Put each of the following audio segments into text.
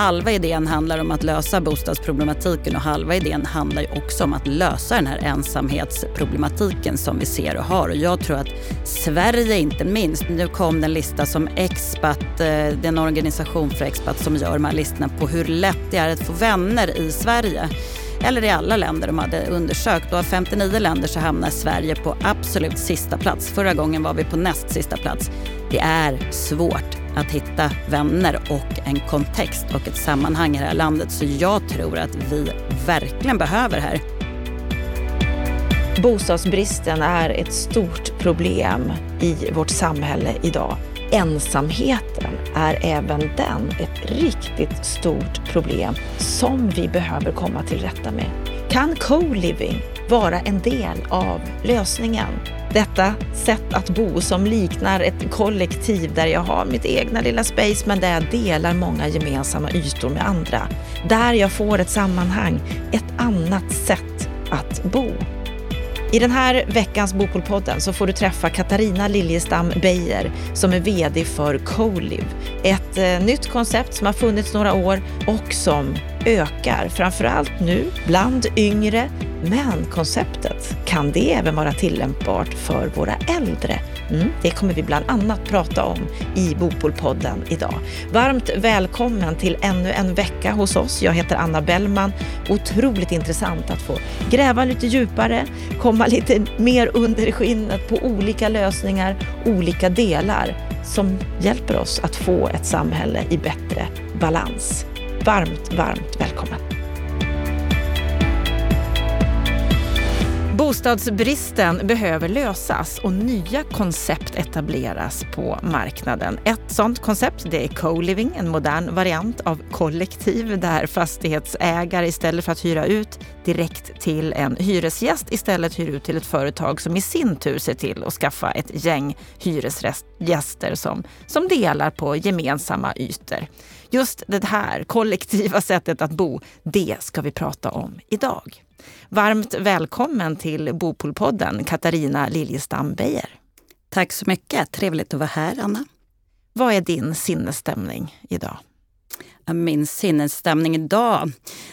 halva idén handlar om att lösa bostadsproblematiken och halva idén handlar ju också om att lösa den här ensamhetsproblematiken som vi ser och har. Och jag tror att Sverige inte minst, nu kom den lista som Expat, eh, den det är en organisation för Expat som gör de här listorna på hur lätt det är att få vänner i Sverige eller i alla länder de hade undersökt. Och av 59 länder så hamnar Sverige på absolut sista plats. Förra gången var vi på näst sista plats. Det är svårt att hitta vänner och en kontext och ett sammanhang i det här landet. Så jag tror att vi verkligen behöver det här. Bostadsbristen är ett stort problem i vårt samhälle idag. Ensamheten är även den ett riktigt stort problem som vi behöver komma till rätta med. Kan co-living vara en del av lösningen? Detta sätt att bo som liknar ett kollektiv där jag har mitt egna lilla space men där jag delar många gemensamma ytor med andra. Där jag får ett sammanhang, ett annat sätt att bo. I den här veckans Bopolpodden så får du träffa Katarina Liljestam Beijer som är VD för Colive. Ett eh, nytt koncept som har funnits några år och som ökar, framförallt nu bland yngre. Men konceptet, kan det även vara tillämpbart för våra äldre? Mm, det kommer vi bland annat prata om i Bopolpodden idag. Varmt välkommen till ännu en vecka hos oss. Jag heter Anna Bellman. Otroligt intressant att få gräva lite djupare, komma lite mer under skinnet på olika lösningar, olika delar som hjälper oss att få ett samhälle i bättre balans. Varmt, varmt välkommen! Bostadsbristen behöver lösas och nya koncept etableras på marknaden. Ett sådant koncept det är co-living, en modern variant av kollektiv där fastighetsägare istället för att hyra ut direkt till en hyresgäst istället hyr ut till ett företag som i sin tur ser till att skaffa ett gäng hyresgäster som, som delar på gemensamma ytor. Just det här kollektiva sättet att bo, det ska vi prata om idag. Varmt välkommen till Bopolpodden, Katarina Liljestam Beijer. Tack så mycket. Trevligt att vara här, Anna. Vad är din sinnesstämning idag? Min sinnesstämning idag?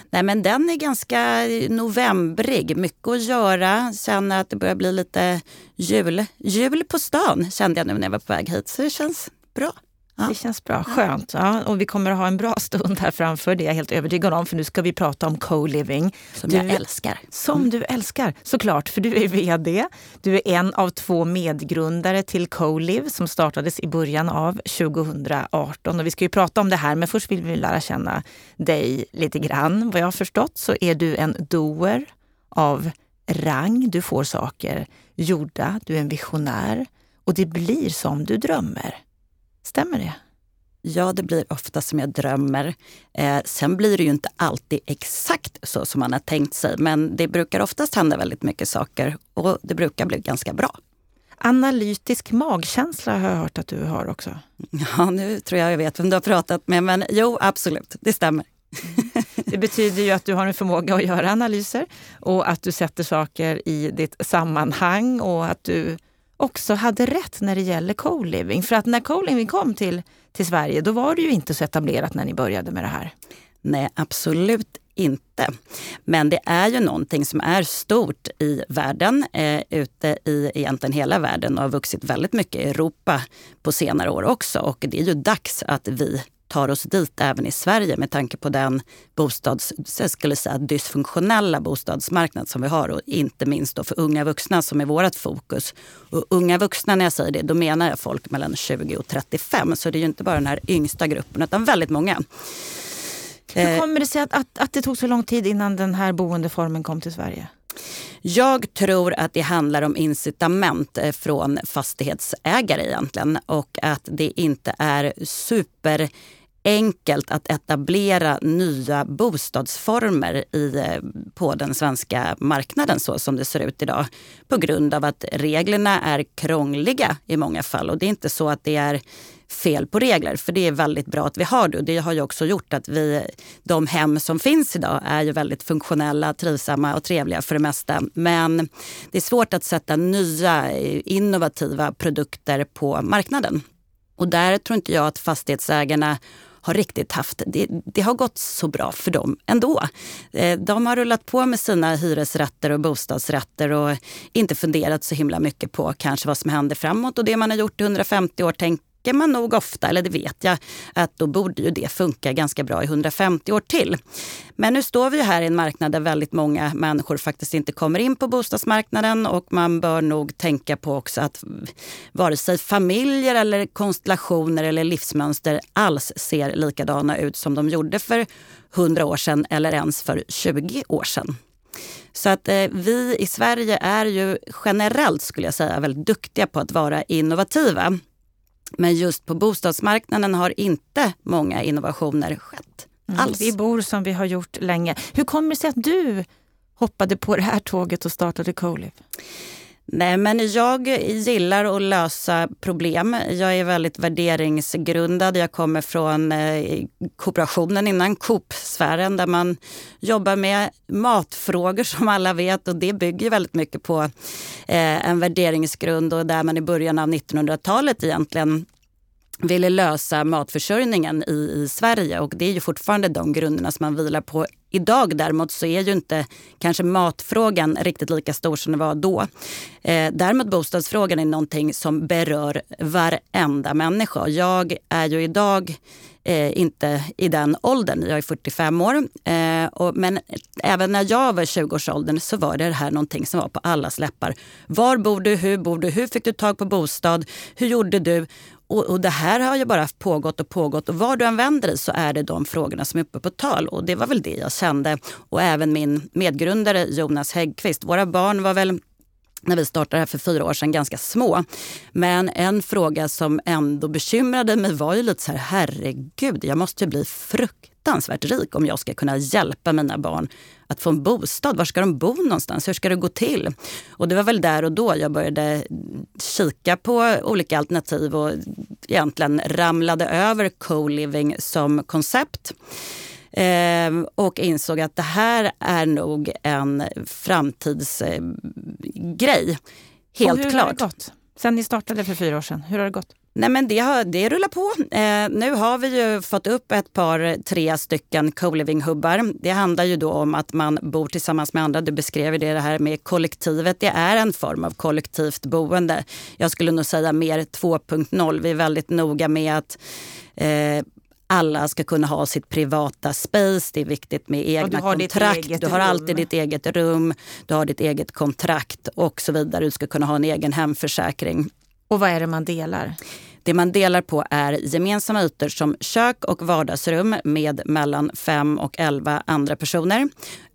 Nej, men den är ganska novembrig. Mycket att göra. Känner att det börjar bli lite jul. Jul på stan kände jag nu när jag var på väg hit. Så det känns bra. Ja. Det känns bra, skönt. Ja, och vi kommer att ha en bra stund här framför, det är jag helt övertygad om, för nu ska vi prata om co-living. Som du, jag älskar. Som mm. du älskar, såklart, för du är VD. Du är en av två medgrundare till co-live som startades i början av 2018. Och vi ska ju prata om det här, men först vill vi lära känna dig lite grann. Vad jag har förstått så är du en doer av rang. Du får saker gjorda, du är en visionär och det blir som du drömmer. Stämmer det? Ja, det blir ofta som jag drömmer. Eh, sen blir det ju inte alltid exakt så som man har tänkt sig. Men det brukar oftast hända väldigt mycket saker och det brukar bli ganska bra. Analytisk magkänsla har jag hört att du har också. Ja, nu tror jag jag vet vem du har pratat med. Men jo, absolut, det stämmer. Det betyder ju att du har en förmåga att göra analyser och att du sätter saker i ditt sammanhang och att du också hade rätt när det gäller co-living. För att när co-living kom till, till Sverige, då var det ju inte så etablerat när ni började med det här. Nej, absolut inte. Men det är ju någonting som är stort i världen, eh, ute i egentligen hela världen och har vuxit väldigt mycket i Europa på senare år också. Och det är ju dags att vi tar oss dit även i Sverige med tanke på den bostads, jag skulle säga, dysfunktionella bostadsmarknad som vi har och inte minst då för unga vuxna som är vårt fokus. Och unga vuxna, när jag säger det, då menar jag folk mellan 20 och 35. Så det är ju inte bara den här yngsta gruppen utan väldigt många. Hur eh, kommer det sig att, att, att det tog så lång tid innan den här boendeformen kom till Sverige? Jag tror att det handlar om incitament eh, från fastighetsägare egentligen och att det inte är super enkelt att etablera nya bostadsformer i, eh, på den svenska marknaden så som det ser ut idag. På grund av att reglerna är krångliga i många fall. Och det är inte så att det är fel på regler, för det är väldigt bra att vi har det. Och det har ju också gjort att vi, de hem som finns idag är ju väldigt funktionella, trivsamma och trevliga för det mesta. Men det är svårt att sätta nya eh, innovativa produkter på marknaden. Och där tror inte jag att fastighetsägarna har riktigt haft, det, det har gått så bra för dem ändå. Eh, de har rullat på med sina hyresrätter och bostadsrätter och inte funderat så himla mycket på kanske vad som händer framåt. Och det man har gjort i 150 år tänkt tänker man nog ofta, eller det vet jag, att då borde ju det funka ganska bra i 150 år till. Men nu står vi ju här i en marknad där väldigt många människor faktiskt inte kommer in på bostadsmarknaden och man bör nog tänka på också att vare sig familjer eller konstellationer eller livsmönster alls ser likadana ut som de gjorde för 100 år sedan eller ens för 20 år sedan. Så att eh, vi i Sverige är ju generellt skulle jag säga väldigt duktiga på att vara innovativa. Men just på bostadsmarknaden har inte många innovationer skett. Mm, alls. Vi bor som vi har gjort länge. Hur kommer det sig att du hoppade på det här tåget och startade Colive? Nej, men jag gillar att lösa problem. Jag är väldigt värderingsgrundad. Jag kommer från eh, kooperationen innan, Coop-sfären, där man jobbar med matfrågor som alla vet och det bygger väldigt mycket på eh, en värderingsgrund och där man i början av 1900-talet egentligen ville lösa matförsörjningen i, i Sverige och det är ju fortfarande de grunderna som man vilar på idag. Däremot så är ju inte kanske matfrågan riktigt lika stor som den var då. Eh, däremot bostadsfrågan är någonting som berör varenda människa. Jag är ju idag eh, inte i den åldern, jag är 45 år. Eh, och, men även när jag var i 20-årsåldern så var det här någonting som var på allas läppar. Var bor du? Hur bor du? Hur fick du tag på bostad? Hur gjorde du? Och, och, det här har ju bara pågått och pågått och var du än vänder dig så är det de frågorna som är uppe på tal. Och det var väl det jag kände. Och även min medgrundare Jonas Häggqvist. Våra barn var väl när vi startade här för fyra år sedan ganska små. Men en fråga som ändå bekymrade mig var ju lite så här, herregud, jag måste ju bli fruktansvärt rik om jag ska kunna hjälpa mina barn att få en bostad. Var ska de bo någonstans? Hur ska det gå till? Och det var väl där och då jag började kika på olika alternativ och egentligen ramlade över co-living som koncept. Eh, och insåg att det här är nog en framtidsgrej. Helt och hur klart. Har det gått? Sen ni startade för fyra år sedan, hur har det gått? Nej, men det, har, det rullar på. Eh, nu har vi ju fått upp ett par, tre stycken co-living-hubbar. Det handlar ju då om att man bor tillsammans med andra. Du beskrev det, det här med kollektivet. Det är en form av kollektivt boende. Jag skulle nog säga mer 2.0. Vi är väldigt noga med att eh, alla ska kunna ha sitt privata space. Det är viktigt med egna du kontrakt. Du har alltid ditt eget rum, du har ditt eget kontrakt och så vidare. Du ska kunna ha en egen hemförsäkring. Och vad är det man delar? Det man delar på är gemensamma ytor som kök och vardagsrum med mellan 5 och 11 andra personer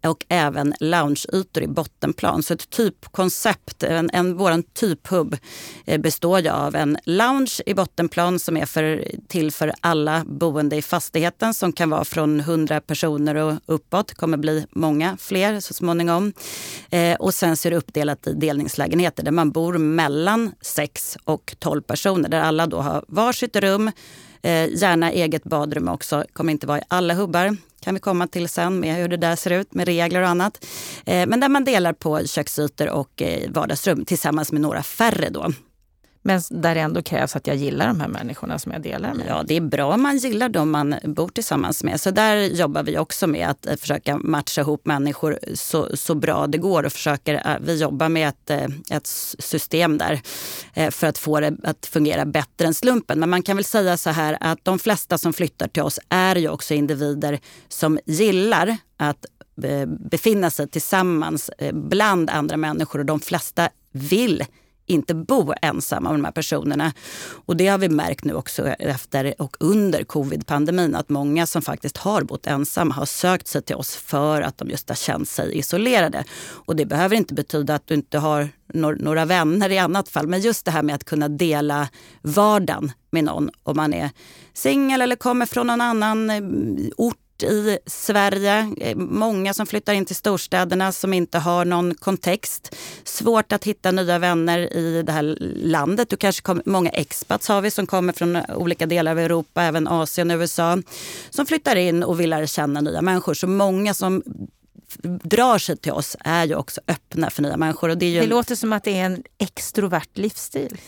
och även loungeytor i bottenplan. Så ett typkoncept, en, en, vår typhub eh, består ju av en lounge i bottenplan som är för, till för alla boende i fastigheten som kan vara från 100 personer och uppåt. Kommer bli många fler så småningom. Eh, och sen så är det uppdelat i delningslägenheter där man bor mellan 6 och 12 personer där alla då har varsitt rum Eh, gärna eget badrum också. Kommer inte vara i alla hubbar. kan vi komma till sen med hur det där ser ut med regler och annat. Eh, men där man delar på köksytor och eh, vardagsrum tillsammans med några färre då. Men där det ändå krävs att jag gillar de här människorna som jag delar med. Ja, det är bra om man gillar dem man bor tillsammans med. Så där jobbar vi också med att eh, försöka matcha ihop människor så, så bra det går. Och försöker, eh, vi jobbar med ett, eh, ett system där för att få det att fungera bättre än slumpen. Men man kan väl säga så här att de flesta som flyttar till oss är ju också individer som gillar att befinna sig tillsammans bland andra människor och de flesta vill inte bo ensamma med de här personerna. Och det har vi märkt nu också efter och under covid-pandemin att många som faktiskt har bott ensamma har sökt sig till oss för att de just har känt sig isolerade. Och det behöver inte betyda att du inte har några vänner i annat fall. Men just det här med att kunna dela vardagen med någon om man är singel eller kommer från någon annan mm, ort i Sverige. Eh, många som flyttar in till storstäderna som inte har någon kontext. Svårt att hitta nya vänner i det här landet. Du kanske kommer, många expats har vi som kommer från olika delar av Europa, även Asien och USA. Som flyttar in och vill lära känna nya människor. Så många som drar sig till oss är ju också öppna för nya människor. Och det, är det låter som att det är en extrovert livsstil.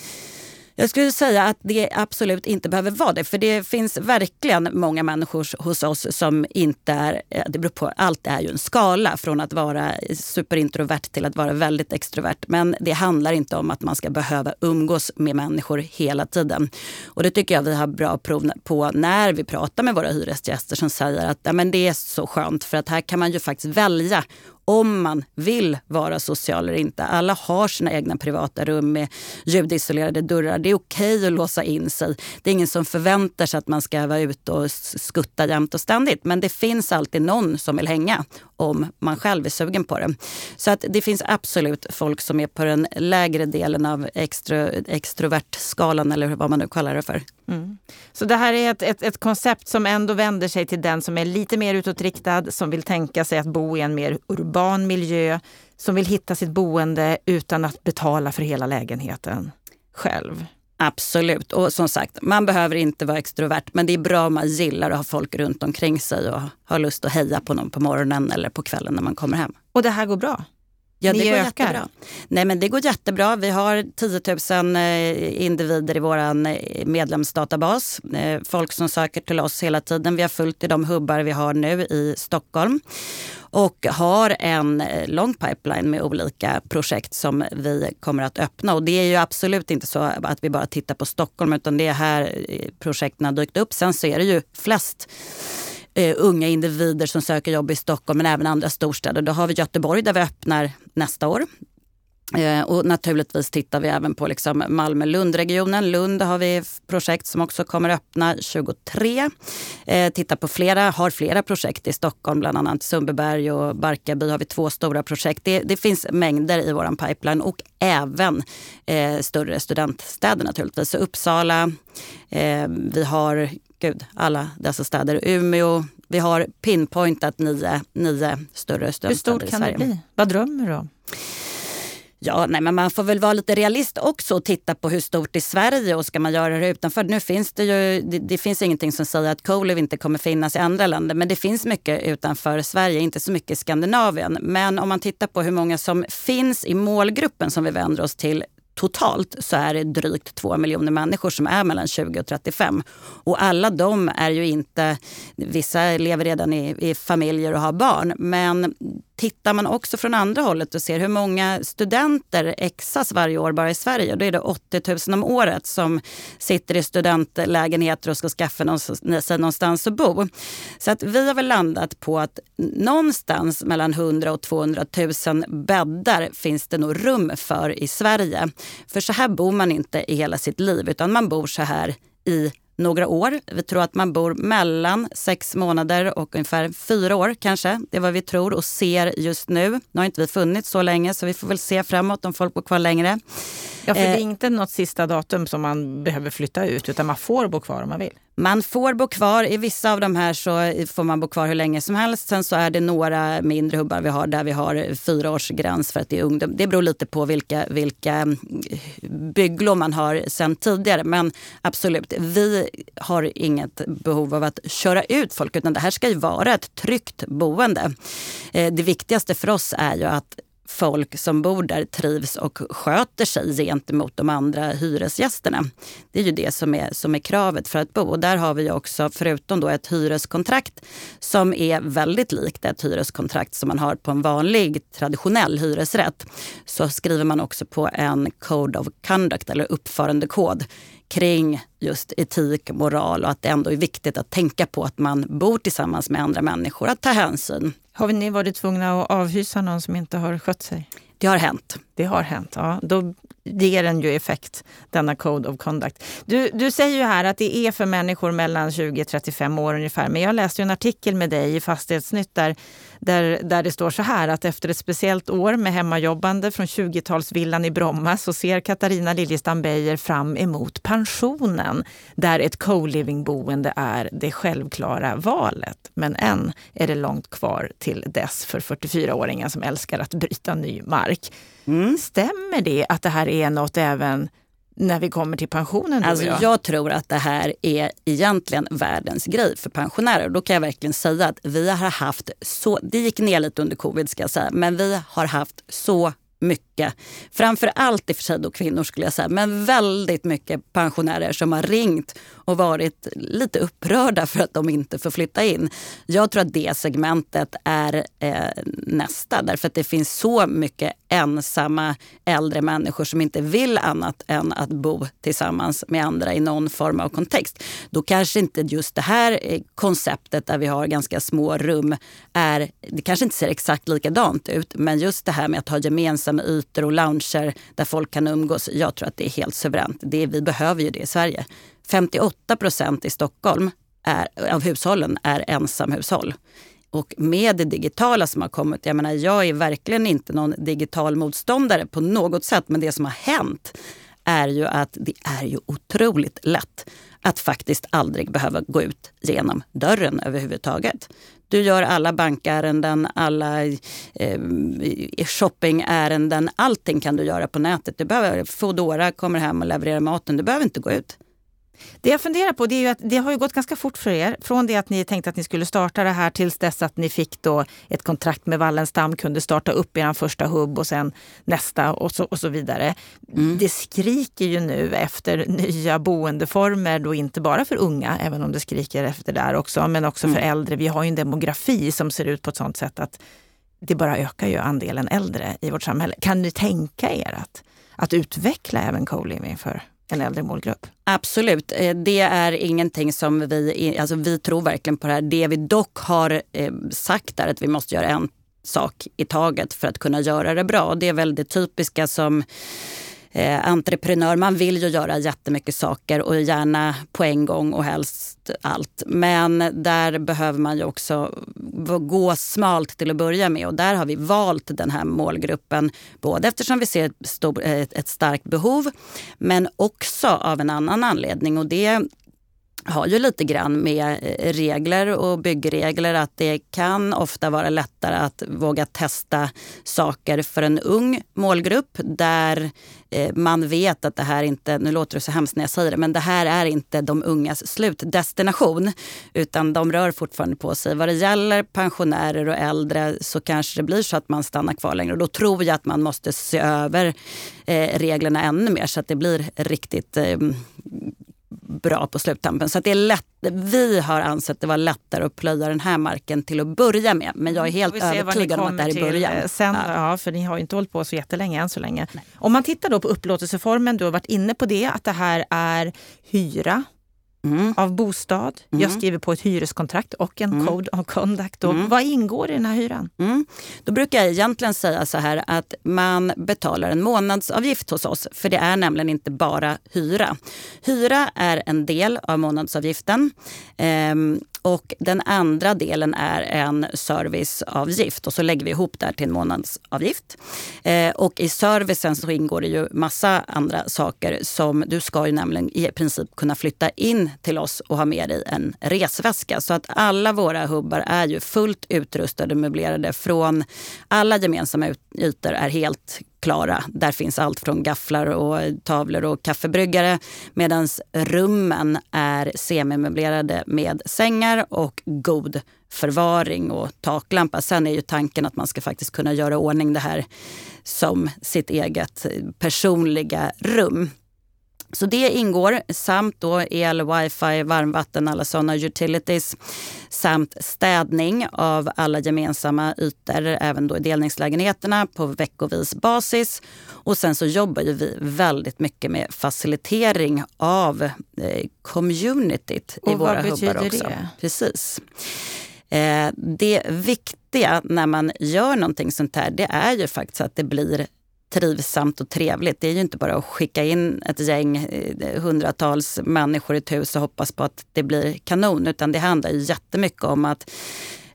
Jag skulle säga att det absolut inte behöver vara det. För det finns verkligen många människor hos oss som inte är... Eh, det beror på, allt är ju en skala från att vara superintrovert till att vara väldigt extrovert. Men det handlar inte om att man ska behöva umgås med människor hela tiden. Och det tycker jag vi har bra prov på när vi pratar med våra hyresgäster som säger att ja, men det är så skönt för att här kan man ju faktiskt välja om man vill vara social eller inte. Alla har sina egna privata rum med ljudisolerade dörrar. Det är okej okay att låsa in sig. Det är ingen som förväntar sig att man ska vara ute och skutta jämt och ständigt. Men det finns alltid någon som vill hänga om man själv är sugen på det. Så att det finns absolut folk som är på den lägre delen av extro, extrovertskalan eller vad man nu kallar det för. Mm. Så det här är ett, ett, ett, koncept som ändå vänder sig till den som är lite mer utåtriktad, som vill tänka sig att bo i en mer urban miljö, som vill hitta sitt boende utan att betala för hela lägenheten själv. Absolut. Och som sagt, man behöver inte vara extrovert men det är bra om man gillar att ha folk runt omkring sig och har lust att heja på någon på morgonen eller på kvällen när man kommer hem. Och det här går bra? Ja, det Ni går ökar. jättebra. Nej, men det går jättebra. Vi har 10 000 eh, individer i vår eh, medlemsdatabas. Eh, folk som söker till oss hela tiden. Vi har följt i de hubbar vi har nu i Stockholm och har en lång pipeline med olika projekt som vi kommer att öppna. Och det är ju absolut inte så att vi bara tittar på Stockholm utan det är här projekten har dykt upp. Sen så är det ju flest eh, unga individer som söker jobb i Stockholm men även andra storstäder. Då har vi Göteborg där vi öppnar nästa år. Eh, och naturligtvis tittar vi även på liksom Malmö-Lund-regionen. Lund har vi projekt som också kommer öppna 23. Eh, tittar på flera, har flera projekt i Stockholm, bland annat Sundbyberg och Barkarby har vi två stora projekt. Det, det finns mängder i vår pipeline och även eh, större studentstäder naturligtvis. Så Uppsala, eh, vi har gud, alla dessa städer. Umeå, vi har pinpointat nio, nio större studentstäder i Sverige. Hur stort kan det bli? Vad drömmer du om? Ja, nej, men man får väl vara lite realist också och titta på hur stort är Sverige och ska man göra det utanför? Nu finns det ju, det, det finns ingenting som säger att Coliv inte kommer finnas i andra länder, men det finns mycket utanför Sverige, inte så mycket i Skandinavien. Men om man tittar på hur många som finns i målgruppen som vi vänder oss till totalt så är det drygt två miljoner människor som är mellan 20 och 35. Och alla de är ju inte, vissa lever redan i, i familjer och har barn, men tittar man också från andra hållet och ser hur många studenter exas varje år bara i Sverige, då är det 80 000 om året som sitter i studentlägenheter och ska skaffa sig någonstans att bo. Så att vi har väl landat på att någonstans mellan 100 och 200 000 bäddar finns det nog rum för i Sverige. För så här bor man inte i hela sitt liv, utan man bor så här i några år. Vi tror att man bor mellan sex månader och ungefär fyra år kanske. Det är vad vi tror och ser just nu. Nu har inte vi funnits så länge så vi får väl se framåt om folk bor kvar längre. Ja, för det är eh, inte något sista datum som man behöver flytta ut utan man får bo kvar om man vill. Man får bo kvar. I vissa av de här så får man bo kvar hur länge som helst. Sen så är det några mindre hubbar vi har där vi har fyra års gräns för att det är ungdom. Det beror lite på vilka, vilka bygglov man har sen tidigare. Men absolut, vi har inget behov av att köra ut folk utan det här ska ju vara ett tryggt boende. Eh, det viktigaste för oss är ju att folk som bor där trivs och sköter sig gentemot de andra hyresgästerna. Det är ju det som är, som är kravet för att bo. Och där har vi också, förutom då ett hyreskontrakt som är väldigt likt ett hyreskontrakt som man har på en vanlig traditionell hyresrätt, så skriver man också på en Code of Conduct eller uppförandekod kring just etik, moral och att det ändå är viktigt att tänka på att man bor tillsammans med andra människor, att ta hänsyn. Har ni varit tvungna att avhysa någon som inte har skött sig? Det har hänt. Det har hänt, ja. Då ger den ju effekt, denna Code of Conduct. Du, du säger ju här att det är för människor mellan 20 och 35 år ungefär. Men jag läste en artikel med dig i Fastighetsnytt där, där, där det står så här att efter ett speciellt år med hemmajobbande från 20-talsvillan i Bromma så ser Katarina Liljestam Beijer fram emot pensionen där ett co-living-boende är det självklara valet. Men än är det långt kvar till dess för 44-åringen som älskar att bryta ny mark. Mm. Stämmer det att det här är något även när vi kommer till pensionen? Alltså, jag? jag tror att det här är egentligen världens grej för pensionärer. Då kan jag verkligen säga att vi har haft så, det gick ner lite under covid ska jag säga, men vi har haft så mycket mycket, framför allt i och för sig då kvinnor skulle jag säga, men väldigt mycket pensionärer som har ringt och varit lite upprörda för att de inte får flytta in. Jag tror att det segmentet är eh, nästa därför att det finns så mycket ensamma äldre människor som inte vill annat än att bo tillsammans med andra i någon form av kontext. Då kanske inte just det här eh, konceptet där vi har ganska små rum är, det kanske inte ser exakt likadant ut, men just det här med att ha gemensamma ytor och lounger där folk kan umgås. Jag tror att det är helt suveränt. Det, vi behöver ju det i Sverige. 58 procent i Stockholm är, av hushållen är ensamhushåll. Och med det digitala som har kommit, jag menar jag är verkligen inte någon digital motståndare på något sätt, men det som har hänt är ju att det är ju otroligt lätt att faktiskt aldrig behöva gå ut genom dörren överhuvudtaget. Du gör alla bankärenden, alla eh, shoppingärenden. Allting kan du göra på nätet. Du behöver, Foodora kommer hem och levererar maten. Du behöver inte gå ut. Det jag funderar på det är ju att det har ju gått ganska fort för er. Från det att ni tänkte att ni skulle starta det här tills dess att ni fick då ett kontrakt med Wallenstam, kunde starta upp er första hubb och sen nästa och så, och så vidare. Mm. Det skriker ju nu efter nya boendeformer, då inte bara för unga, även om det skriker efter där också, men också mm. för äldre. Vi har ju en demografi som ser ut på ett sånt sätt att det bara ökar ju andelen äldre i vårt samhälle. Kan ni tänka er att, att utveckla även co-living för en äldre målgrupp? Absolut. Eh, det är ingenting som vi... Alltså vi tror verkligen på det här. Det vi dock har eh, sagt är att vi måste göra en sak i taget för att kunna göra det bra. Det är väl det typiska som eh, entreprenör. Man vill ju göra jättemycket saker och gärna på en gång och helst allt. Men där behöver man ju också gå smalt till att börja med och där har vi valt den här målgruppen. Både eftersom vi ser ett, stor, ett, ett starkt behov men också av en annan anledning och det har ju lite grann med eh, regler och byggregler att det kan ofta vara lättare att våga testa saker för en ung målgrupp där eh, man vet att det här inte, nu låter det så hemskt när jag säger det, men det här är inte de ungas slutdestination. Utan de rör fortfarande på sig. Vad det gäller pensionärer och äldre så kanske det blir så att man stannar kvar längre. Och då tror jag att man måste se över eh, reglerna ännu mer så att det blir riktigt eh, bra på sluttampen. Så det är lätt, vi har ansett det vara lättare att plöja den här marken till att börja med. Men jag är helt övertygad om att det här är början. Eh, sen, ja. ja. för ni har ju inte hållit på så jättelänge än så länge. Nej. Om man tittar då på upplåtelseformen, du har varit inne på det, att det här är hyra mm. av bostad. Mm. Jag skriver på ett hyreskontrakt och en mm. code of conduct. Mm. Vad ingår i den här hyran? Mm. Då brukar jag egentligen säga så här att man betalar en månadsavgift hos oss. För det är nämligen inte bara hyra. Hyra är en del av månadsavgiften. Ehm, och den andra delen är en serviceavgift och så lägger vi ihop det här till en månadsavgift. Eh, och i servicen så ingår det ju massa andra saker som du ska ju nämligen i princip kunna flytta in till oss och ha med dig en resväska. Så att alla våra hubbar är ju fullt utrustade och möblerade från alla gemensamma ytor är helt klara. Där finns allt från gafflar och tavlor och kaffebryggare. Medan rummen är semimöblerade med sängar och god förvaring och taklampa. Sen är ju tanken att man ska faktiskt kunna göra ordning det här som sitt eget personliga rum. Så det ingår samt då el, wifi, varmvatten, alla sådana utilities samt städning av alla gemensamma ytor, även då i delningslägenheterna på veckovis basis. Och sen så jobbar ju vi väldigt mycket med facilitering av eh, communityt och i våra hubbar också. vad betyder det? Precis. Eh, det viktiga när man gör någonting sånt här, det är ju faktiskt att det blir trivsamt och trevligt. Det är ju inte bara att skicka in ett gäng, eh, hundratals människor i ett hus och hoppas på att det blir kanon. Utan det handlar ju jättemycket om att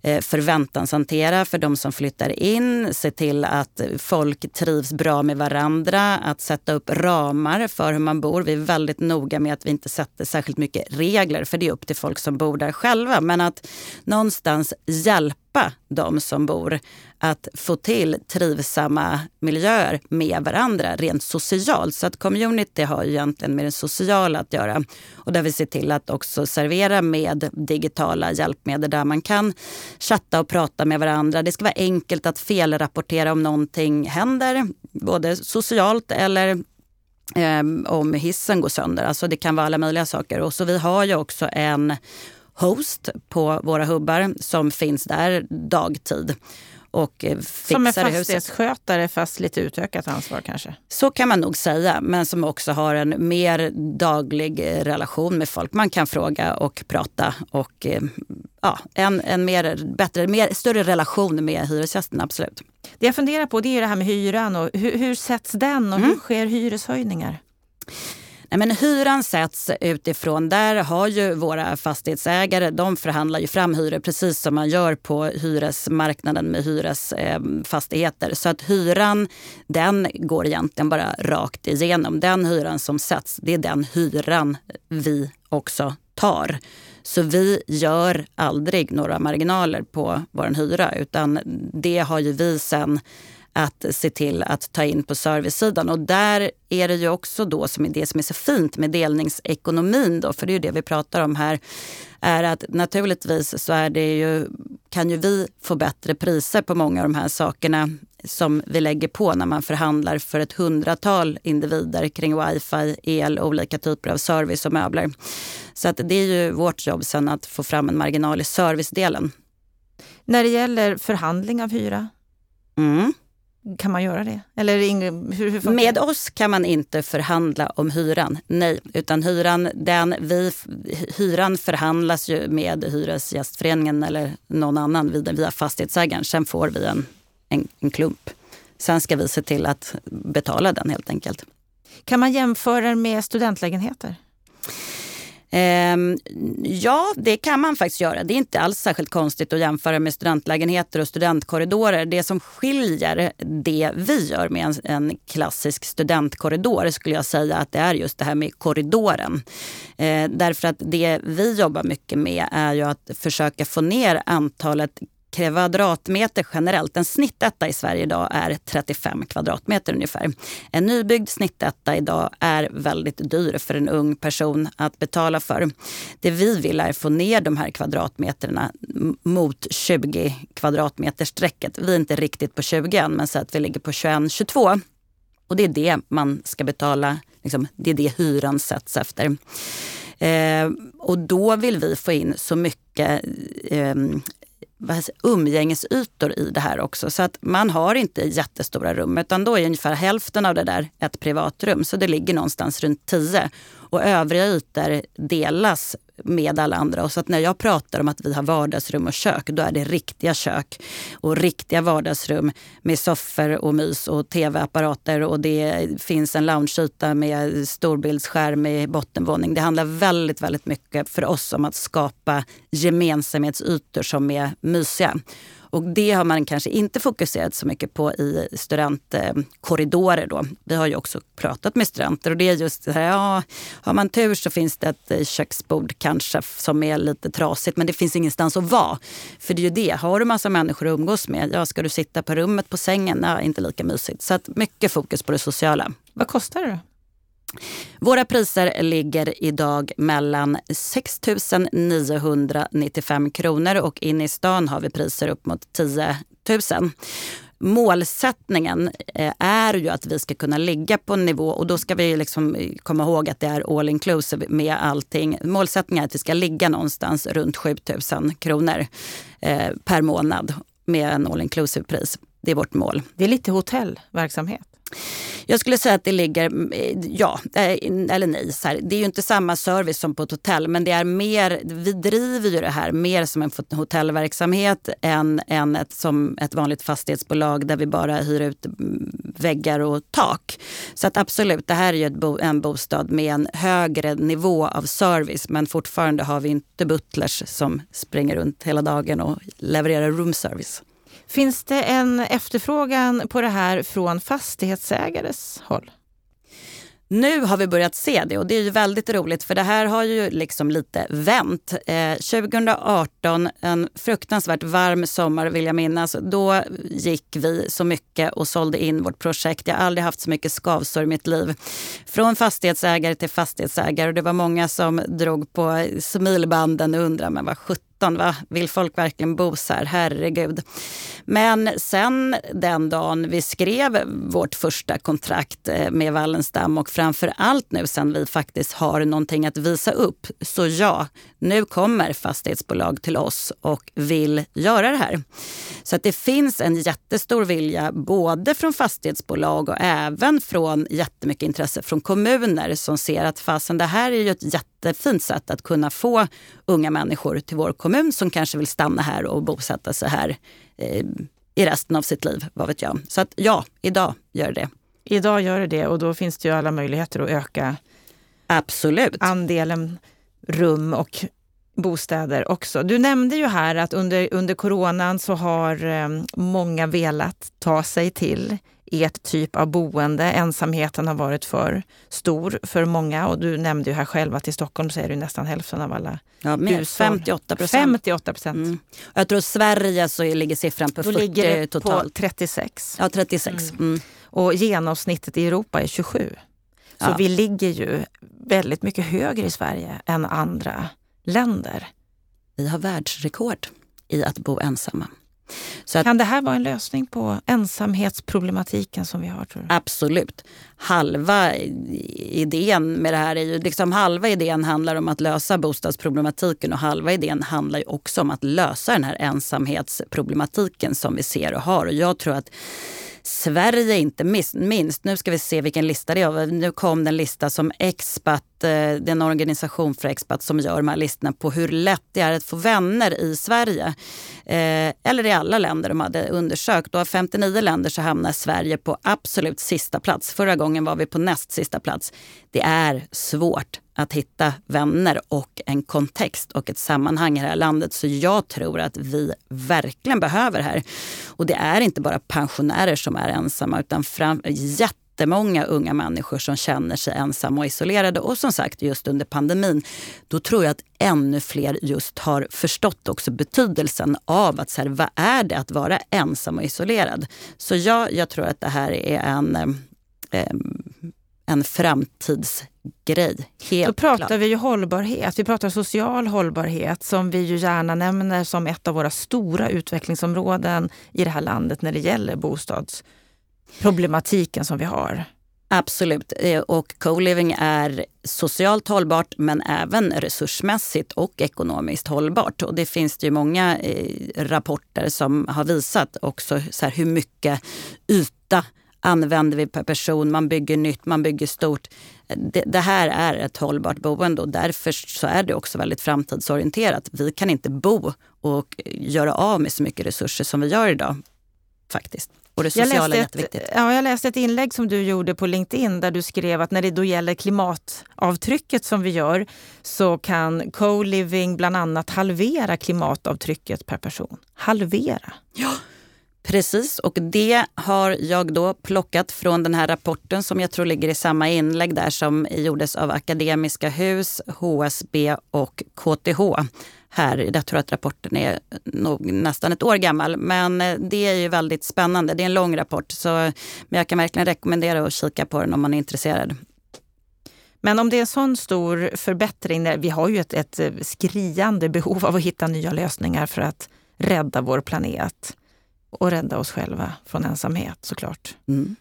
eh, förväntanshantera för de som flyttar in, se till att folk trivs bra med varandra, att sätta upp ramar för hur man bor. Vi är väldigt noga med att vi inte sätter särskilt mycket regler för det är upp till folk som bor där själva. Men att någonstans hjälpa hjälpa de som bor att få till trivsamma miljöer med varandra rent socialt. Så att community har ju egentligen med det sociala att göra. Och där vi ser till att också servera med digitala hjälpmedel där man kan chatta och prata med varandra. Det ska vara enkelt att felrapportera om någonting händer, både socialt eller eh, om hissen går sönder. Alltså det kan vara alla möjliga saker. Och så vi har ju också en host på våra hubbar som finns där dagtid och eh, fixar Som en fastighetsskötare fast lite utökat ansvar kanske? Så kan man nog säga, men som också har en mer daglig eh, relation med folk. Man kan fråga och prata och eh, ja, en, en mer, bättre, mer, större relation med hyresgästen, absolut. Det jag funderar på det är det här med hyran. Och hur, hur sätts den och mm. hur sker hyreshöjningar? Nej, men hyran sätts utifrån, där har ju våra fastighetsägare, de förhandlar ju fram hyror precis som man gör på hyresmarknaden med hyresfastigheter. Eh, Så att hyran, den går egentligen bara rakt igenom. Den hyran som sätts, det är den hyran vi också tar. Så vi gör aldrig några marginaler på vår hyra utan det har ju vi sen att se till att ta in på servicesidan. Och där är det ju också då som är det som är så fint med delningsekonomin, då, för det är ju det vi pratar om här, är att naturligtvis så är det ju, kan ju vi få bättre priser på många av de här sakerna som vi lägger på när man förhandlar för ett hundratal individer kring wifi, el, olika typer av service och möbler. Så att det är ju vårt jobb sen att få fram en marginal i servicedelen. När det gäller förhandling av hyra? Mm. Kan man göra det? Eller hur, hur Med oss kan man inte förhandla om hyran. Nej, utan hyran, den, vi, hyran förhandlas ju med Hyresgästföreningen eller någon annan via, via fastighetsägaren. Sen får vi en, en, en klump. Sen ska vi se till att betala den helt enkelt. Kan man jämföra med studentlägenheter? Ehm, ja, det kan man faktiskt göra. Det är inte alls särskilt konstigt att jämföra med studentlägenheter och studentkorridorer. Det som skiljer det vi gör med en, en klassisk studentkorridor skulle jag säga att det är just det här med korridoren. Eh, därför att det vi jobbar mycket med är ju att försöka få ner antalet kvadratmeter generellt. En snittetta i Sverige idag är 35 kvadratmeter ungefär. En nybyggd snittetta idag är väldigt dyr för en ung person att betala för. Det vi vill är få ner de här kvadratmeterna mot 20 kvadratmeter strecket. Vi är inte riktigt på 20 än, men så att vi ligger på 21-22. Och det är det man ska betala, liksom, det är det hyran sätts efter. Eh, och då vill vi få in så mycket eh, umgängesytor i det här också. Så att man har inte jättestora rum utan då är ungefär hälften av det där ett privatrum. Så det ligger någonstans runt 10. Och övriga ytor delas med alla andra. Och så att när jag pratar om att vi har vardagsrum och kök, då är det riktiga kök och riktiga vardagsrum med soffor och mys och tv-apparater och det finns en loungeyta med storbildsskärm i bottenvåning. Det handlar väldigt, väldigt mycket för oss om att skapa gemensamhetsytor som är mysiga. Och det har man kanske inte fokuserat så mycket på i studentkorridorer. Då. Vi har ju också pratat med studenter och det är just det här, ja, har man tur så finns det ett eh, köksbord kanske som är lite trasigt men det finns ingenstans att vara. För det är ju det, har du massa människor att umgås med, ja ska du sitta på rummet på sängen, ja, inte lika mysigt. Så att mycket fokus på det sociala. Vad kostar det då? Våra priser ligger idag mellan 6 995 kronor och inne i stan har vi priser upp mot 10 000 målsättningen eh, är ju att vi ska kunna ligga på en nivå och då ska vi liksom eh, komma ihåg att det är all inclusive med allting. Målsättningen är att vi ska ligga någonstans runt 7000 kronor eh, per månad med en all inclusive pris. Det är vårt mål. Det är lite hotellverksamhet. Jag skulle säga att det ligger, eh, ja eh, eller nej. Så här, det är ju inte samma service som på ett hotell men det är mer, vi driver ju det här mer som en hotellverksamhet än, än ett, som ett vanligt fastighetsbolag där vi bara hyr ut mm, väggar och tak. Så att absolut, det här är ju bo, en bostad med en högre nivå av service men fortfarande har vi inte butlers som springer runt hela dagen och levererar roomservice. Finns det en efterfrågan på det här från fastighetsägares håll? Nu har vi börjat se det och det är ju väldigt roligt för det här har ju liksom lite vänt. Eh, 2018, en fruktansvärt varm sommar vill jag minnas, då gick vi så mycket och sålde in vårt projekt. Jag har aldrig haft så mycket skavsår i mitt liv. Från fastighetsägare till fastighetsägare och det var många som drog på smilbanden och undrade men vad 17, va? vill folk verkligen bo så här? Herregud. Men sen den dagen vi skrev vårt första kontrakt eh, med Wallenstam och framför allt nu sen vi faktiskt har någonting att visa upp. Så ja, nu kommer fastighetsbolag till oss och vill göra det här. Så att det finns en jättestor vilja både från fastighetsbolag och även från jättemycket intresse från kommuner som ser att fasen det här är ju ett jättefint sätt att kunna få unga människor till vår kommun som kanske vill stanna här och bosätta sig här eh, i resten av sitt liv. Vad vet jag. Så att ja, idag gör det Idag gör det det och då finns det ju alla möjligheter att öka Absolut. andelen rum och bostäder också. Du nämnde ju här att under, under coronan så har eh, många velat ta sig till ert typ av boende. Ensamheten har varit för stor för många och du nämnde ju här själv att i Stockholm så är det nästan hälften av alla Ja, mer, hushåll. 58 procent. 58 procent. Mm. Jag tror Sverige så ligger siffran på Då 40 ligger det på totalt. 36 Ja, 36. Mm. och genomsnittet i Europa är 27. Så Ja. vi ligger ju väldigt mycket högre i Sverige än andra länder. Vi har världsrekord i att bo ensamma. Så att, Kan det här vara en lösning på ensamhetsproblematiken som vi har? Tror du? absolut. Halva idén med det här är ju, liksom halva idén handlar om att lösa bostadsproblematiken och halva idén handlar ju också om att lösa den här ensamhetsproblematiken som vi ser och har. Och jag tror att Sverige inte minst, nu ska vi se vilken lista det är. Nu kom den lista som Expat, eh, det är en organisation för Expat som gör de här listorna på hur lätt det är att få vänner i Sverige. Eh, eller i alla länder de hade undersökt. Och av 59 länder så hamnar Sverige på absolut sista plats. Förra gången var vi på näst sista plats. Det är svårt att hitta vänner och en kontext och ett sammanhang i det här landet. Så jag tror att vi verkligen behöver det här. Och det är inte bara pensionärer som är ensamma utan fram, jättemånga unga människor som känner sig ensamma och isolerade. Och som sagt, just under pandemin, då tror jag att ännu fler just har förstått också betydelsen av att så här, vad är det att vara ensam och isolerad? Så ja, jag tror att det här är en eh, en en framtidsgrej. Helt Då pratar klart. vi ju hållbarhet. Vi pratar social hållbarhet som vi ju gärna nämner som ett av våra stora utvecklingsområden i det här landet när det gäller bostadsproblematiken som vi har. Absolut. Eh, Och co-living är socialt hållbart men även resursmässigt och ekonomiskt hållbart. Och det finns det ju många eh, rapporter som har visat också så hur mycket yta använder vi per person. Man bygger nytt, man bygger stort. Det, det här är ett hållbart boende och därför så är det också väldigt framtidsorienterat. Vi kan inte bo och göra av med så mycket resurser som vi gör idag. Faktiskt. Och det Jag sociala är läste, jätteviktigt. ett, ja, jag läste ett inlägg som du gjorde på LinkedIn där du skrev att när det då gäller klimatavtrycket som vi gör så kan co-living bland annat halvera klimatavtrycket per person. Halvera. Precis, och det har jag då plockat från den här rapporten som jag tror ligger i samma inlägg där som gjordes av Akademiska Hus, HSB och KTH. Här, jag tror att rapporten är nog nästan ett år gammal, men eh, det är ju väldigt spännande. Det är en lång rapport, så, men jag kan verkligen rekommendera att kika på den om man är intresserad. Men om det är en sån stor förbättring, eh, vi har ju ett, ett eh, skriande behov av att hitta nya lösningar för att rädda vår planet och rädda oss själva från ensamhet såklart. Mm.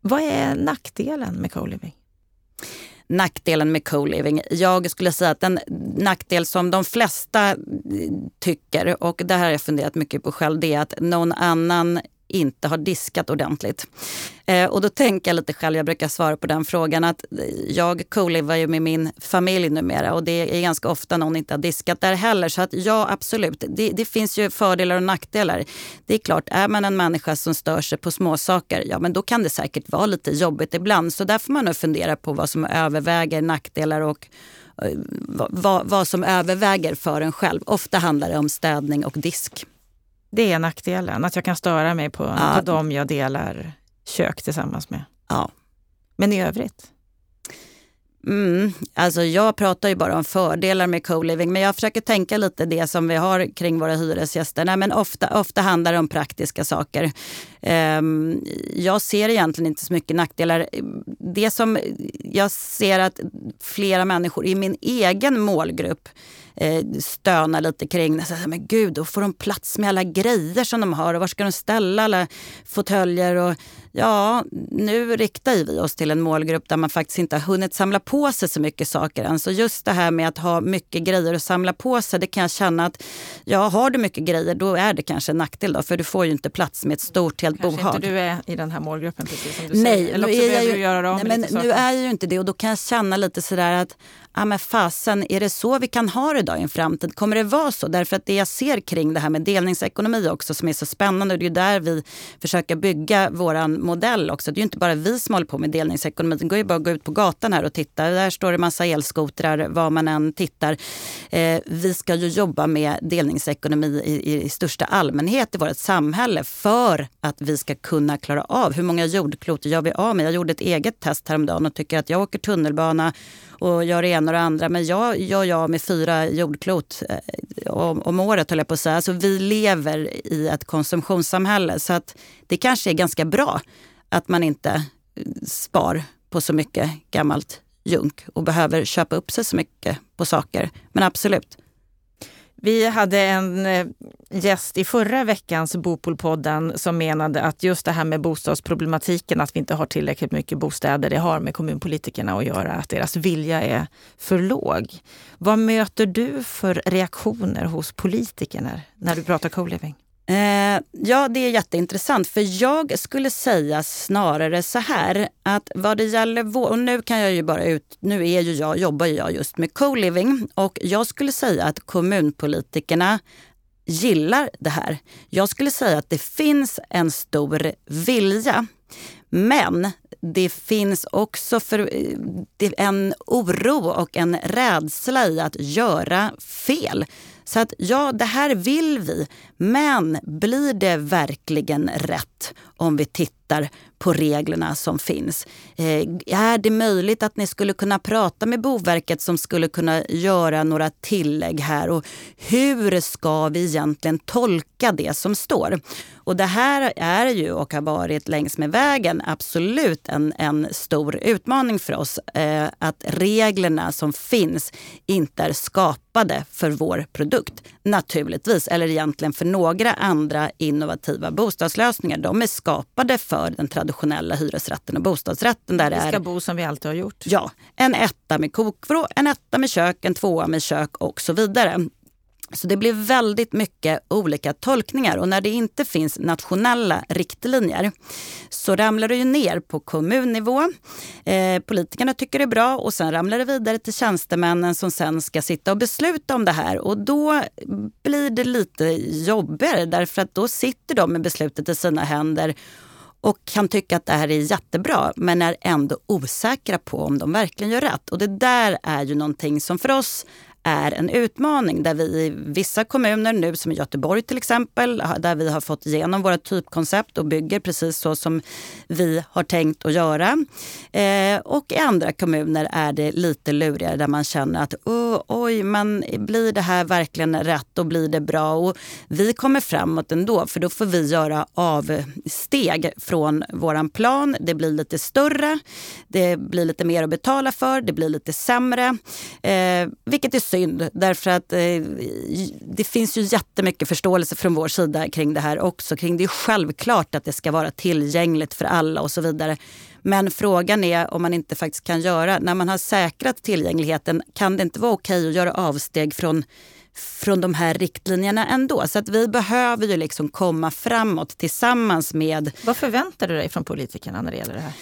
Vad är nackdelen med co-living? nackdelen med co-living. Jag skulle säga att den nackdel som de flesta tycker, och det här har jag funderat mycket på själv, det är att någon annan inte har diskat ordentligt. Eh, och då tänker jag lite själv, jag brukar svara på den frågan, att jag co-livar ju med min familj numera och det är ganska ofta någon inte har diskat där heller. Så att ja, absolut, det, det finns ju fördelar och nackdelar. Det är klart, är man en människa som stör sig på småsaker, ja men då kan det säkert vara lite jobbigt ibland. Så där får man nog fundera på vad som överväger nackdelar och eh, vad, vad som överväger för en själv. Ofta handlar det om städning och disk. Det är nackdelen, att jag kan störa mig på, Ja. på dem jag delar kök tillsammans med. Ja. Men i övrigt? Mm, alltså jag pratar ju bara om fördelar med co-living men jag försöker tänka lite det som vi har kring våra hyresgäster. Nej, men ofta, ofta handlar det om praktiska saker. Um, jag ser egentligen inte så mycket nackdelar. Det som jag ser att flera människor i min egen målgrupp eh, stöna lite kring. Så, men gud, då får de plats med alla grejer som de har och var ska de ställa alla fåtöljer? Och, ja, nu riktar vi oss till en målgrupp där man faktiskt inte har hunnit samla på sig så mycket saker än. Så just det här med att ha mycket grejer att samla på sig, det kan jag känna att ja, har du mycket grejer då är det kanske en nackdel då, för du får ju inte plats med ett stort helt kanske bohag. inte du är i den här målgruppen precis som du nej, säger. Eller också är behöver ju, göra nej, men Nu är jag ju inte det och då kan jag känna lite sådär att ja men fasen, är det så vi kan ha det då i en framtid? Kommer det vara så? Därför att det jag ser kring det här med delningsekonomi också som är så spännande och det är där vi försöker bygga våran modell också. Det är ju inte bara vi som håller på med delningsekonomi. Det går ju bara att gå ut på gatan här och titta. Där står det massa elskotrar var man än tittar. Eh, vi ska ju jobba med delningsekonomi i, i största allmänhet i vårt samhälle för att vi ska kunna klara av hur många jordklot gör vi av med? Jag gjorde ett eget test häromdagen och tycker att jag åker tunnelbana och gör det ena och det andra. Men jag gör jag med fyra jordklot eh, om, om året, höll jag på att säga. Alltså, vi lever i ett konsumtionssamhälle så att det kanske är ganska bra att man inte eh, spar på så mycket gammalt junk och behöver köpa upp sig så mycket på saker. Men absolut, vi hade en eh, gäst i förra veckans Bopolpodden som menade att just det här med bostadsproblematiken, att vi inte har tillräckligt mycket bostäder, det har med kommunpolitikerna att göra, att deras vilja är för låg. Vad möter du för reaktioner hos politikerna när du pratar co-living? Eh, ja, det är jätteintressant. För jag skulle säga snarare så här att vad det gäller vår, och nu kan jag ju bara ut, nu är ju jag, jobbar jag just med co-living och jag skulle säga att kommunpolitikerna gillar det här. Jag skulle säga att det finns en stor vilja. Men det finns också för, en oro och en rädsla i att göra fel. Så att ja, det här vill vi. Men blir det verkligen rätt om vi tittar på reglerna som finns? Eh, är det möjligt att ni skulle kunna prata med Boverket som skulle kunna göra några tillägg här? Och hur ska vi egentligen tolka det som står? Och det här är ju och har varit längs med vägen absolut en, en stor utmaning för oss. Eh, att reglerna som finns inte är skapade för vår produkt. Naturligtvis, eller egentligen för några andra innovativa bostadslösningar. De är skapade för den traditionella hyresrätten och bostadsrätten. Där vi ska är, bo som vi alltid har gjort. Ja, en etta med kokvrå, en etta med kök, en tvåa med kök och så vidare. Så det blir väldigt mycket olika tolkningar och när det inte finns nationella riktlinjer så ramlar det ju ner på kommunnivå. Eh, politikerna tycker det är bra och sen ramlar det vidare till tjänstemännen som sen ska sitta och besluta om det här och då blir det lite jobbigare därför att då sitter de med beslutet i sina händer och kan tycka att det här är jättebra men är ändå osäkra på om de verkligen gör rätt. Och det där är ju någonting som för oss är en utmaning där vi i vissa kommuner, nu som i Göteborg till exempel, där vi har fått igenom våra typkoncept och bygger precis så som vi har tänkt att göra. Eh, och i andra kommuner är det lite lurigare där man känner att oh, oj, men blir det här verkligen rätt och blir det bra? Och vi kommer framåt ändå för då får vi göra avsteg från våran plan. Det blir lite större, det blir lite mer att betala för, det blir lite sämre. Eh, vilket är synd därför att eh, det finns ju jättemycket förståelse från vår sida kring det här också. Kring det är självklart att det ska vara tillgängligt för alla och så vidare. Men frågan är om man inte faktiskt kan göra, när man har säkrat tillgängligheten, kan det inte vara okej att göra avsteg från från de här riktlinjerna ändå. Så att vi behöver ju liksom komma framåt tillsammans med... Vad förväntar du dig från politikerna när det gäller det här?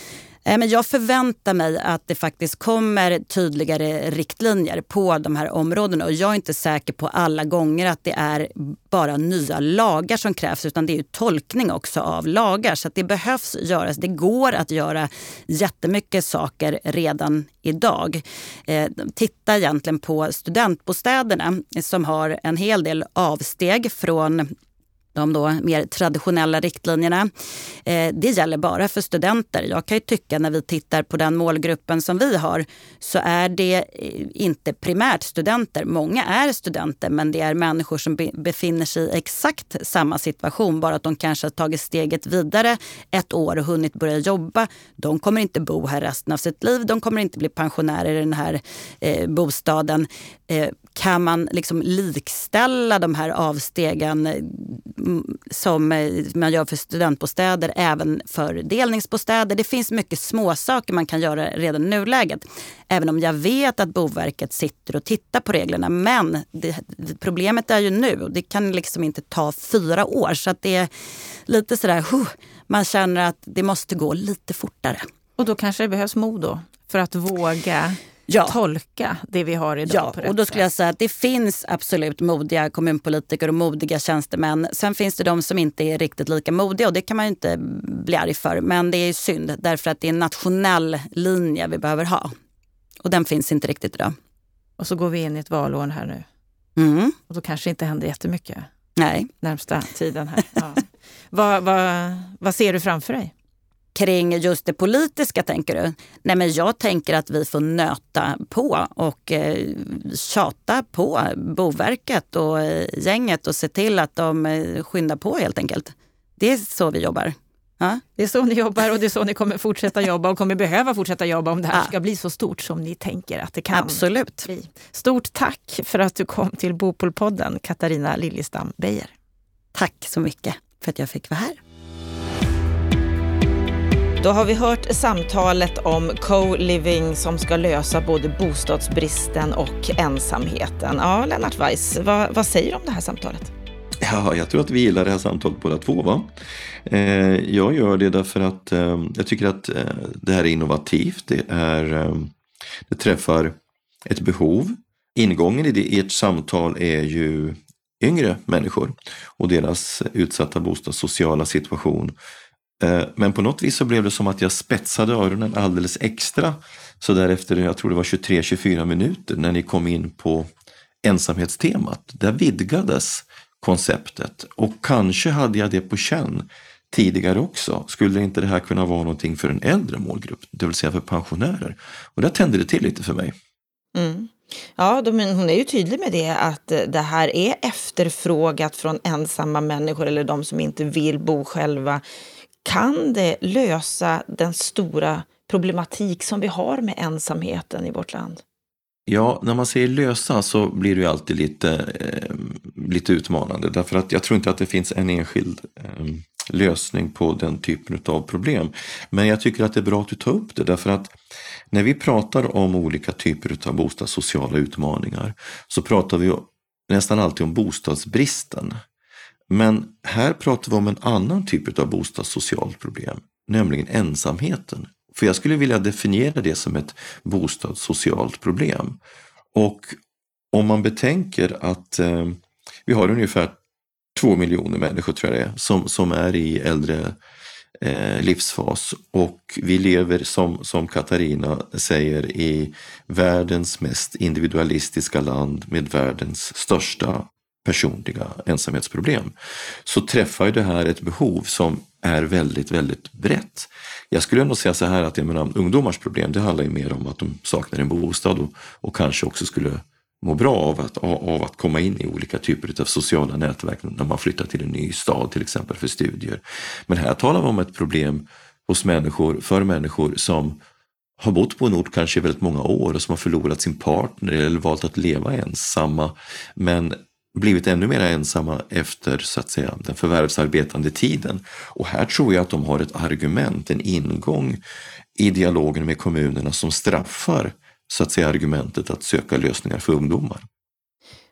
Eh, men jag förväntar mig att det faktiskt kommer tydligare riktlinjer på de här områdena. Och jag är inte säker på alla gånger att det är bara nya lagar som krävs utan det är ju tolkning också av lagar. Så det behövs göras. Det går att göra jättemycket saker redan idag. Eh, titta egentligen på studentbostäderna som har en hel del avsteg från de då mer traditionella riktlinjerna. Eh, det gäller bara för studenter. Jag kan ju tycka när vi tittar på den målgruppen som vi har så är det eh, inte primärt studenter. Många är studenter men det är människor som befinner sig i exakt samma situation bara att de kanske har tagit steget vidare ett år och hunnit börja jobba. De kommer inte bo här resten av sitt liv. De kommer inte bli pensionärer i den här eh, bostaden. Eh, kan man liksom likställa de här avstegen som eh, man gör för studentbostäder även för delningsbostäder? Det finns mycket småsaker man kan göra redan i nuläget. Även om jag vet att Boverket sitter och tittar på reglerna. Men det, problemet är ju nu och det kan liksom inte ta fyra år. Så att det är lite sådär, huh, man känner att det måste gå lite fortare. Och då kanske det behövs mod då, för att våga ja. tolka det vi har idag. Ja, och då skulle jag säga att det finns absolut modiga kommunpolitiker och modiga tjänstemän. Sen finns det de som inte är riktigt lika modiga och det kan man ju inte bli arg för. Men det är synd därför att det är en nationell linje vi behöver ha. Och den finns inte riktigt idag. Och så går vi in i ett valår här nu. Mm. Och då kanske inte händer jättemycket. Nej. Närmsta tiden här. Ja. vad, vad, vad ser du framför dig? Kring just det politiska tänker du? Nej men jag tänker att vi får nöta på och eh, tjata på Boverket och eh, gänget och se till att de eh, skyndar på helt enkelt. Det är så vi jobbar. Ja. Det är så ni jobbar och det är så ni kommer fortsätta jobba och kommer behöva fortsätta jobba om det här ja. ska bli så stort som ni tänker att det kan Absolut. bli. Stort tack för att du kom till Bopolpodden, Katarina Liljestam Beijer. Tack så mycket för att jag fick vara här. Då har vi hört samtalet om co-living som ska lösa både bostadsbristen och ensamheten. Ja, Lennart Weiss, vad, vad säger du om det här samtalet? Ja, jag tror att vi gillar det här samtalet båda två. Va? Eh, jag gör det därför att eh, jag tycker att eh, det här är innovativt. Det, är, eh, det träffar ett behov. Ingången i, det, i ert samtal är ju yngre människor och deras utsatta bostadssociala situation Eh, men på något vis så blev det som att jag spetsade öronen alldeles extra. Så därefter, jag tror det var 23-24 minuter när ni kom in på ensamhetstemat. Där vidgades konceptet och kanske hade jag det på känn tidigare också. Skulle inte det här kunna vara någonting för en äldre målgrupp, det vill säga för pensionärer? Och där tände det till lite för mig. Mm. Ja, de, hon är ju tydlig med det att det här är efterfrågat från ensamma människor eller de som inte vill bo själva kan det lösa den stora problematik som vi har med ensamheten i vårt land? Ja, när man säger lösa så blir det ju alltid lite, eh, lite utmanande därför att jag tror inte att det finns en enskild eh, lösning på den typen av problem. Men jag tycker att det är bra att du tar upp det därför att när vi pratar om olika typer av bostadssociala utmaningar så pratar vi nästan alltid om bostadsbristen. Men här pratar vi om en annan typ av bostadssocialt problem, nämligen ensamheten. För jag skulle vilja definiera det som ett bostadssocialt problem. Och om man betänker att eh, vi har ungefär två miljoner människor tror jag det är, som, som är i äldre eh, livsfas och vi lever som, som Katarina säger i världens mest individualistiska land med världens största personliga ensamhetsproblem så träffar ju det här ett behov som är väldigt, väldigt brett. Jag skulle ändå säga så här att jag menar, ungdomars problem det handlar ju mer om att de saknar en bostad och, och kanske också skulle må bra av att, av att komma in i olika typer av sociala nätverk när man flyttar till en ny stad till exempel för studier. Men här talar vi om ett problem hos människor, för människor som har bott på en ort kanske i väldigt många år och som har förlorat sin partner eller valt att leva ensamma men blivit ännu mer ensamma efter så att säga, den förvärvsarbetande tiden. Och här tror jag att de har ett argument, en ingång i dialogen med kommunerna som straffar så att säga argumentet att söka lösningar för ungdomar.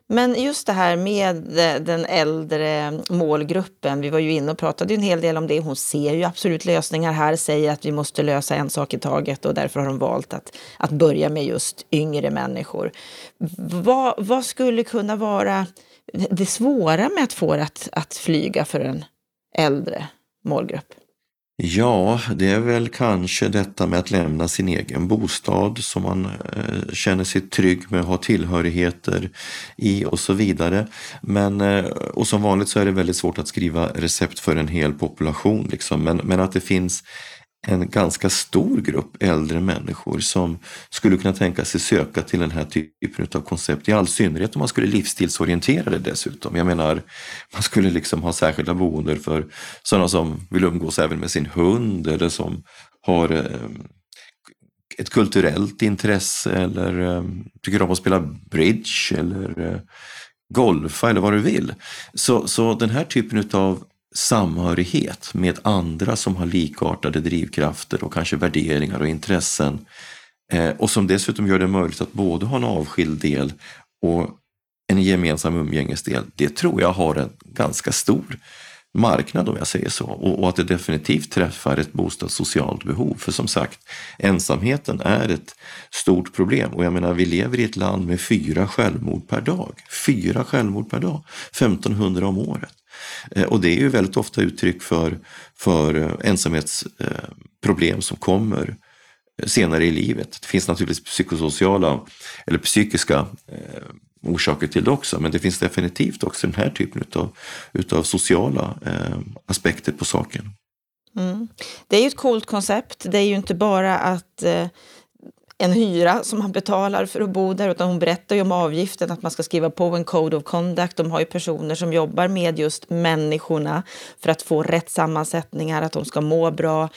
Men just det här med eh, den äldre målgruppen, vi var ju inne och pratade en hel del om det. Hon ser ju absolut lösningar här, säger att vi måste lösa en sak i taget och därför har hon valt att, att börja med just yngre människor. Vad, vad skulle kunna vara det svåra med att få det att, att flyga för en äldre målgrupp? Ja, det är väl kanske detta med att lämna sin egen bostad som man eh, känner sig trygg med, ha tillhörigheter i och så vidare. Men, eh, och som vanligt så är det väldigt svårt att skriva recept för en hel population. Liksom. Men, men att det finns en ganska stor grupp äldre människor som skulle kunna tänka sig söka till den här typen av koncept. I all synnerhet om man skulle livsstilsorientera det dessutom. Jag menar, man skulle liksom ha särskilda boenden för sådana som vill umgås även med sin hund eller som har eh, ett kulturellt intresse eller eh, tycker om att spela bridge eller eh, golfa eller vad du vill. Så, så den här typen av samhörighet med andra som har likartade drivkrafter och kanske värderingar och intressen. Eh, och som dessutom gör det möjligt att både ha en avskild del och en gemensam umgängesdel. Det tror jag har en ganska stor marknad om jag säger så och, och att det definitivt träffar ett bostadssocialt behov. För som sagt, ensamheten är ett stort problem och jag menar vi lever i ett land med fyra självmord per dag. Fyra självmord per dag, 1500 om året. Eh, och det är ju väldigt ofta uttryck för, för eh, ensamhetsproblem eh, som kommer eh, senare i livet. Det finns naturligtvis psykosociala eller psykiska eh, orsaker till det också, men det finns definitivt också den här typen utav, utav sociala eh, aspekter på saken. Mm. Det är ju ett coolt koncept. Det är ju inte bara att eh, en hyra som man betalar för att bo där, utan hon berättar ju om avgiften, att man ska skriva på en code of conduct. De har ju personer som jobbar med just människorna för att få rätt sammansättningar, att de ska må bra.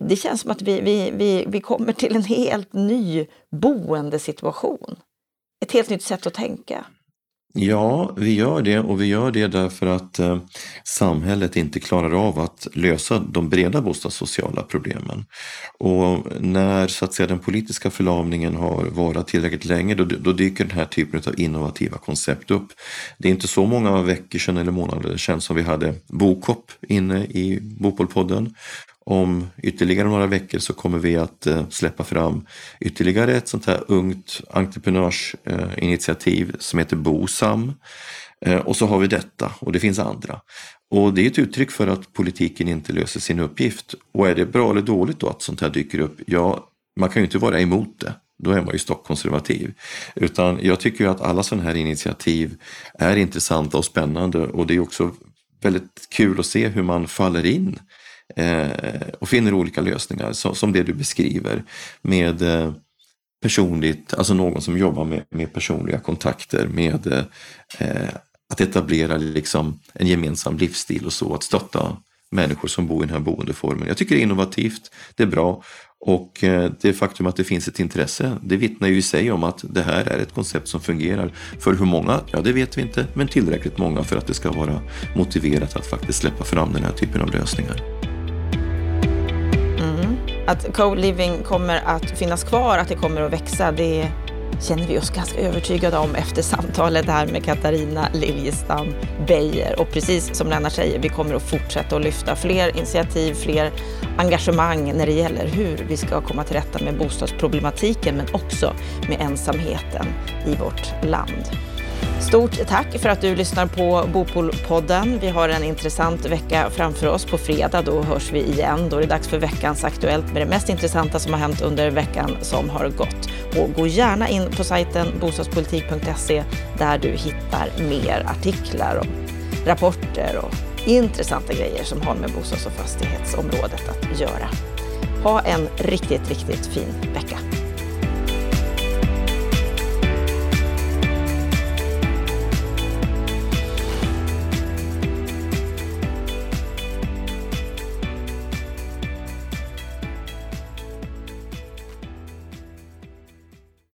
Det känns som att vi, vi, vi, vi kommer till en helt ny boendesituation. Ett helt nytt sätt att tänka. Ja, vi gör det och vi gör det därför att eh, samhället inte klarar av att lösa de breda bostadssociala problemen. Och när så att säga, den politiska förlamningen har varit tillräckligt länge då, då dyker den här typen av innovativa koncept upp. Det är inte så många veckor sedan eller månader sedan som vi hade Bokop inne i Bopolpodden om ytterligare några veckor så kommer vi att eh, släppa fram ytterligare ett sånt här ungt entreprenörsinitiativ som heter BOSAM. Eh, och så har vi detta och det finns andra. Och det är ett uttryck för att politiken inte löser sin uppgift. Och är det bra eller dåligt då att sånt här dyker upp? Ja, man kan ju inte vara emot det. Då är man ju stockkonservativ. Utan jag tycker ju att alla sådana här initiativ är intressanta och spännande och det är också väldigt kul att se hur man faller in Eh, och finner olika lösningar som, som det du beskriver med eh, personligt, alltså någon som jobbar med, med personliga kontakter, med eh, att etablera liksom en gemensam livsstil och så, att stötta människor som bor i den här boendeformen. Jag tycker det är innovativt, det är bra och eh, det faktum att det finns ett intresse, det vittnar ju i sig om att det här är ett koncept som fungerar. För hur många? Ja, det vet vi inte, men tillräckligt många för att det ska vara motiverat att faktiskt släppa fram den här typen av lösningar. Att co-living kommer att finnas kvar, att det kommer att växa, det känner vi oss ganska övertygade om efter samtalet här med Katarina Liljestam Beijer. Och precis som Lennart säger, vi kommer att fortsätta att lyfta fler initiativ, fler engagemang när det gäller hur vi ska komma till rätta med bostadsproblematiken, men också med ensamheten i vårt land. Stort tack för att du lyssnar på Bopolpodden. Vi har en intressant vecka framför oss. På fredag då hörs vi igen. Då är det dags för veckans Aktuellt med det mest intressanta som har hänt under veckan som har gått. Och gå gärna in på sajten bostadspolitik.se där du hittar mer artiklar och rapporter och intressanta grejer som har med bostads och fastighetsområdet att göra. Ha en riktigt, riktigt fin vecka.